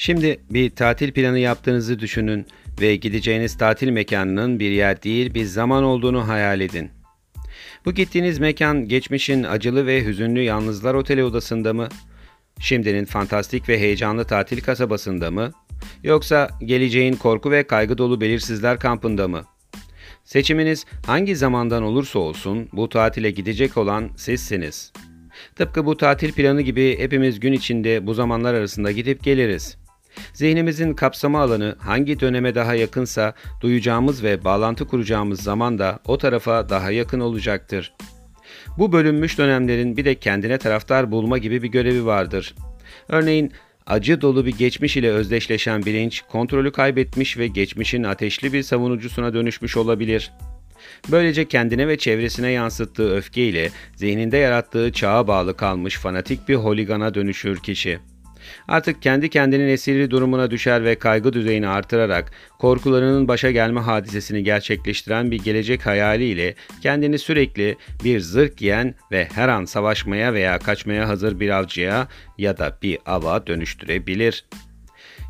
Şimdi bir tatil planı yaptığınızı düşünün ve gideceğiniz tatil mekanının bir yer değil bir zaman olduğunu hayal edin. Bu gittiğiniz mekan geçmişin acılı ve hüzünlü yalnızlar oteli odasında mı? Şimdinin fantastik ve heyecanlı tatil kasabasında mı? Yoksa geleceğin korku ve kaygı dolu belirsizler kampında mı? Seçiminiz hangi zamandan olursa olsun bu tatile gidecek olan sizsiniz. Tıpkı bu tatil planı gibi hepimiz gün içinde bu zamanlar arasında gidip geliriz. Zihnimizin kapsama alanı hangi döneme daha yakınsa duyacağımız ve bağlantı kuracağımız zaman da o tarafa daha yakın olacaktır. Bu bölünmüş dönemlerin bir de kendine taraftar bulma gibi bir görevi vardır. Örneğin acı dolu bir geçmiş ile özdeşleşen bilinç kontrolü kaybetmiş ve geçmişin ateşli bir savunucusuna dönüşmüş olabilir. Böylece kendine ve çevresine yansıttığı öfkeyle zihninde yarattığı çağa bağlı kalmış fanatik bir holigana dönüşür kişi. Artık kendi kendinin esiri durumuna düşer ve kaygı düzeyini artırarak korkularının başa gelme hadisesini gerçekleştiren bir gelecek hayaliyle kendini sürekli bir zırh giyen ve her an savaşmaya veya kaçmaya hazır bir avcıya ya da bir ava dönüştürebilir.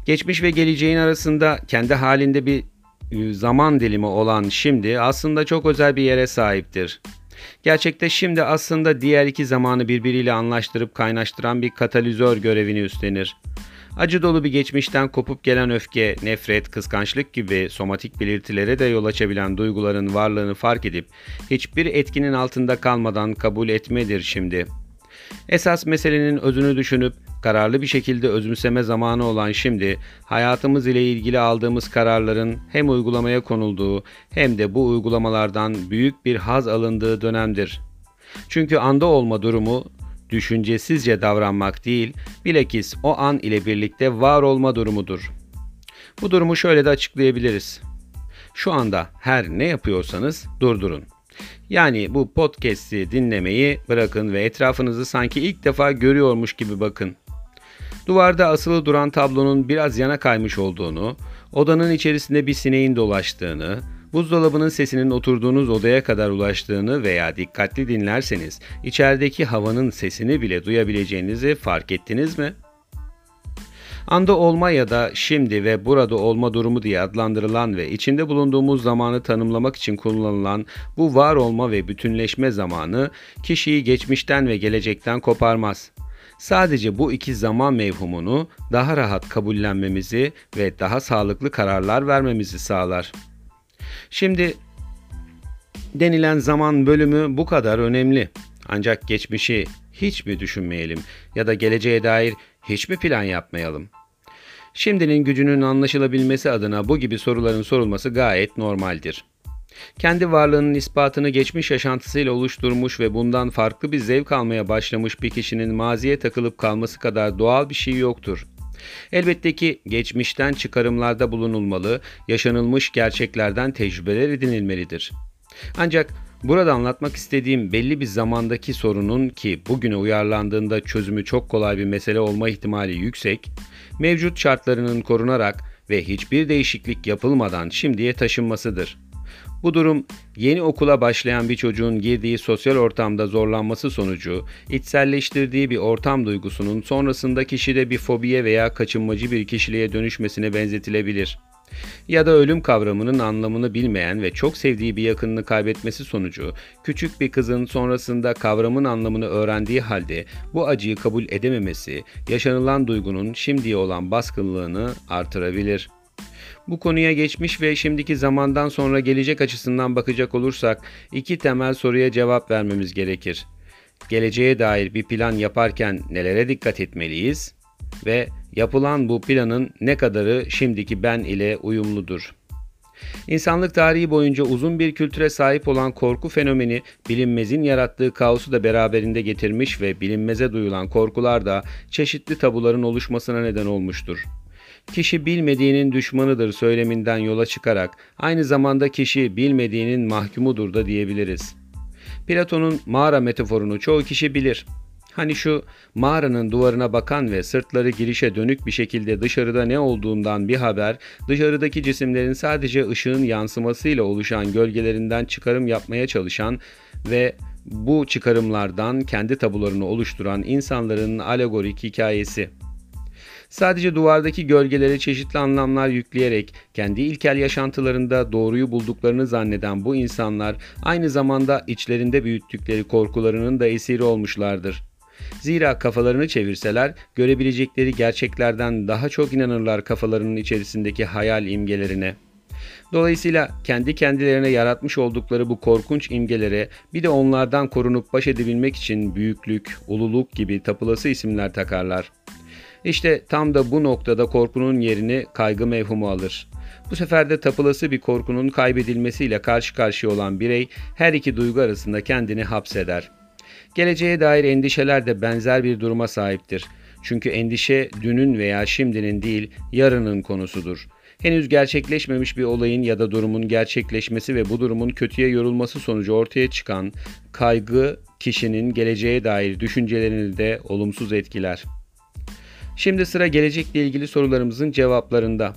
Geçmiş ve geleceğin arasında kendi halinde bir e, zaman dilimi olan şimdi aslında çok özel bir yere sahiptir. Gerçekte şimdi aslında diğer iki zamanı birbiriyle anlaştırıp kaynaştıran bir katalizör görevini üstlenir. Acı dolu bir geçmişten kopup gelen öfke, nefret, kıskançlık gibi somatik belirtilere de yol açabilen duyguların varlığını fark edip hiçbir etkinin altında kalmadan kabul etmedir şimdi. Esas meselenin özünü düşünüp kararlı bir şekilde özümseme zamanı olan şimdi hayatımız ile ilgili aldığımız kararların hem uygulamaya konulduğu hem de bu uygulamalardan büyük bir haz alındığı dönemdir. Çünkü anda olma durumu düşüncesizce davranmak değil, bilakis o an ile birlikte var olma durumudur. Bu durumu şöyle de açıklayabiliriz. Şu anda her ne yapıyorsanız durdurun. Yani bu podcast'i dinlemeyi bırakın ve etrafınızı sanki ilk defa görüyormuş gibi bakın. Duvarda asılı duran tablonun biraz yana kaymış olduğunu, odanın içerisinde bir sineğin dolaştığını, buzdolabının sesinin oturduğunuz odaya kadar ulaştığını veya dikkatli dinlerseniz içerideki havanın sesini bile duyabileceğinizi fark ettiniz mi? Anda olma ya da şimdi ve burada olma durumu diye adlandırılan ve içinde bulunduğumuz zamanı tanımlamak için kullanılan bu var olma ve bütünleşme zamanı kişiyi geçmişten ve gelecekten koparmaz. Sadece bu iki zaman mevhumunu daha rahat kabullenmemizi ve daha sağlıklı kararlar vermemizi sağlar. Şimdi denilen zaman bölümü bu kadar önemli. Ancak geçmişi hiç mi düşünmeyelim ya da geleceğe dair hiç mi plan yapmayalım? Şimdinin gücünün anlaşılabilmesi adına bu gibi soruların sorulması gayet normaldir. Kendi varlığının ispatını geçmiş yaşantısıyla oluşturmuş ve bundan farklı bir zevk almaya başlamış bir kişinin maziye takılıp kalması kadar doğal bir şey yoktur. Elbette ki geçmişten çıkarımlarda bulunulmalı, yaşanılmış gerçeklerden tecrübeler edinilmelidir. Ancak burada anlatmak istediğim belli bir zamandaki sorunun ki bugüne uyarlandığında çözümü çok kolay bir mesele olma ihtimali yüksek, mevcut şartlarının korunarak ve hiçbir değişiklik yapılmadan şimdiye taşınmasıdır. Bu durum yeni okula başlayan bir çocuğun girdiği sosyal ortamda zorlanması sonucu içselleştirdiği bir ortam duygusunun sonrasında kişide bir fobiye veya kaçınmacı bir kişiliğe dönüşmesine benzetilebilir. Ya da ölüm kavramının anlamını bilmeyen ve çok sevdiği bir yakınını kaybetmesi sonucu küçük bir kızın sonrasında kavramın anlamını öğrendiği halde bu acıyı kabul edememesi yaşanılan duygunun şimdiye olan baskınlığını artırabilir.'' Bu konuya geçmiş ve şimdiki zamandan sonra gelecek açısından bakacak olursak iki temel soruya cevap vermemiz gerekir. Geleceğe dair bir plan yaparken nelere dikkat etmeliyiz ve yapılan bu planın ne kadarı şimdiki ben ile uyumludur? İnsanlık tarihi boyunca uzun bir kültüre sahip olan korku fenomeni bilinmezin yarattığı kaosu da beraberinde getirmiş ve bilinmeze duyulan korkular da çeşitli tabuların oluşmasına neden olmuştur. Kişi bilmediğinin düşmanıdır söyleminden yola çıkarak aynı zamanda kişi bilmediğinin mahkumudur da diyebiliriz. Platon'un mağara metaforunu çoğu kişi bilir. Hani şu mağaranın duvarına bakan ve sırtları girişe dönük bir şekilde dışarıda ne olduğundan bir haber, dışarıdaki cisimlerin sadece ışığın yansımasıyla oluşan gölgelerinden çıkarım yapmaya çalışan ve bu çıkarımlardan kendi tabularını oluşturan insanların alegorik hikayesi. Sadece duvardaki gölgelere çeşitli anlamlar yükleyerek kendi ilkel yaşantılarında doğruyu bulduklarını zanneden bu insanlar aynı zamanda içlerinde büyüttükleri korkularının da esiri olmuşlardır. Zira kafalarını çevirseler görebilecekleri gerçeklerden daha çok inanırlar kafalarının içerisindeki hayal imgelerine. Dolayısıyla kendi kendilerine yaratmış oldukları bu korkunç imgelere bir de onlardan korunup baş edebilmek için büyüklük, ululuk gibi tapılası isimler takarlar. İşte tam da bu noktada korkunun yerini kaygı mevhumu alır. Bu sefer de tapılası bir korkunun kaybedilmesiyle karşı karşıya olan birey her iki duygu arasında kendini hapseder. Geleceğe dair endişeler de benzer bir duruma sahiptir. Çünkü endişe dünün veya şimdinin değil, yarının konusudur. Henüz gerçekleşmemiş bir olayın ya da durumun gerçekleşmesi ve bu durumun kötüye yorulması sonucu ortaya çıkan kaygı kişinin geleceğe dair düşüncelerini de olumsuz etkiler. Şimdi sıra gelecekle ilgili sorularımızın cevaplarında.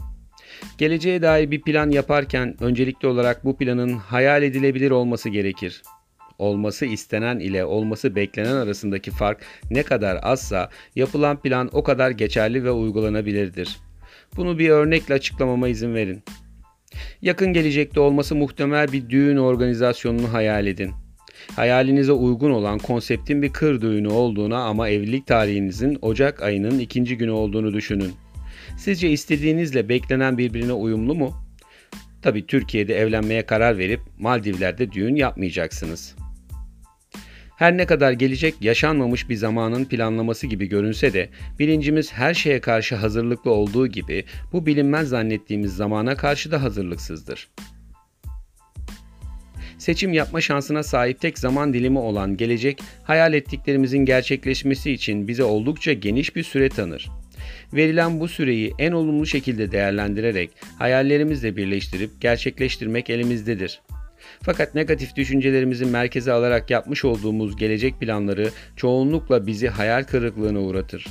Geleceğe dair bir plan yaparken öncelikli olarak bu planın hayal edilebilir olması gerekir. Olması istenen ile olması beklenen arasındaki fark ne kadar azsa yapılan plan o kadar geçerli ve uygulanabilirdir. Bunu bir örnekle açıklamama izin verin. Yakın gelecekte olması muhtemel bir düğün organizasyonunu hayal edin. Hayalinize uygun olan konseptin bir kır düğünü olduğuna ama evlilik tarihinizin Ocak ayının ikinci günü olduğunu düşünün. Sizce istediğinizle beklenen birbirine uyumlu mu? Tabi Türkiye'de evlenmeye karar verip Maldivler'de düğün yapmayacaksınız. Her ne kadar gelecek yaşanmamış bir zamanın planlaması gibi görünse de bilincimiz her şeye karşı hazırlıklı olduğu gibi bu bilinmez zannettiğimiz zamana karşı da hazırlıksızdır. Seçim yapma şansına sahip tek zaman dilimi olan gelecek, hayal ettiklerimizin gerçekleşmesi için bize oldukça geniş bir süre tanır. Verilen bu süreyi en olumlu şekilde değerlendirerek hayallerimizle birleştirip gerçekleştirmek elimizdedir. Fakat negatif düşüncelerimizi merkeze alarak yapmış olduğumuz gelecek planları çoğunlukla bizi hayal kırıklığına uğratır.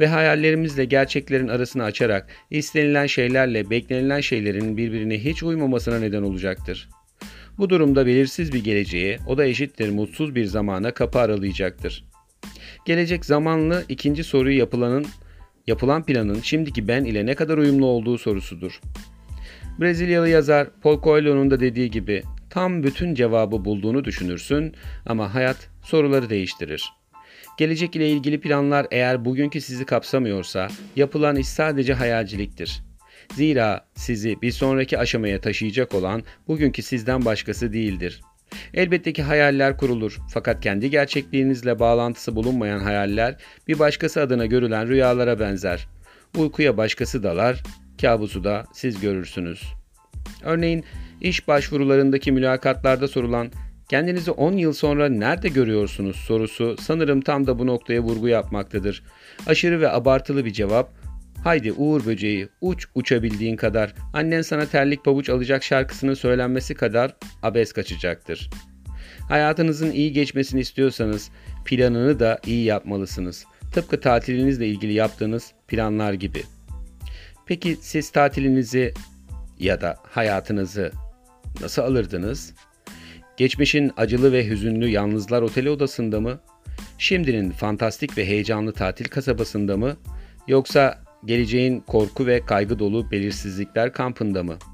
Ve hayallerimizle gerçeklerin arasını açarak istenilen şeylerle beklenilen şeylerin birbirine hiç uymamasına neden olacaktır. Bu durumda belirsiz bir geleceğe, o da eşittir mutsuz bir zamana kapı aralayacaktır. Gelecek zamanlı ikinci soruyu yapılanın yapılan planın şimdiki ben ile ne kadar uyumlu olduğu sorusudur. Brezilyalı yazar Paul Coelho'nun da dediği gibi tam bütün cevabı bulduğunu düşünürsün ama hayat soruları değiştirir. Gelecek ile ilgili planlar eğer bugünkü sizi kapsamıyorsa yapılan iş sadece hayalciliktir. Zira sizi bir sonraki aşamaya taşıyacak olan bugünkü sizden başkası değildir. Elbette ki hayaller kurulur fakat kendi gerçekliğinizle bağlantısı bulunmayan hayaller bir başkası adına görülen rüyalara benzer. Uykuya başkası dalar, kabusu da siz görürsünüz. Örneğin iş başvurularındaki mülakatlarda sorulan kendinizi 10 yıl sonra nerede görüyorsunuz sorusu sanırım tam da bu noktaya vurgu yapmaktadır. Aşırı ve abartılı bir cevap Haydi Uğur böceği uç uçabildiğin kadar annen sana terlik pabuç alacak şarkısının söylenmesi kadar abes kaçacaktır. Hayatınızın iyi geçmesini istiyorsanız planını da iyi yapmalısınız. Tıpkı tatilinizle ilgili yaptığınız planlar gibi. Peki siz tatilinizi ya da hayatınızı nasıl alırdınız? Geçmişin acılı ve hüzünlü yalnızlar oteli odasında mı? Şimdinin fantastik ve heyecanlı tatil kasabasında mı? Yoksa geleceğin korku ve kaygı dolu belirsizlikler kampında mı?''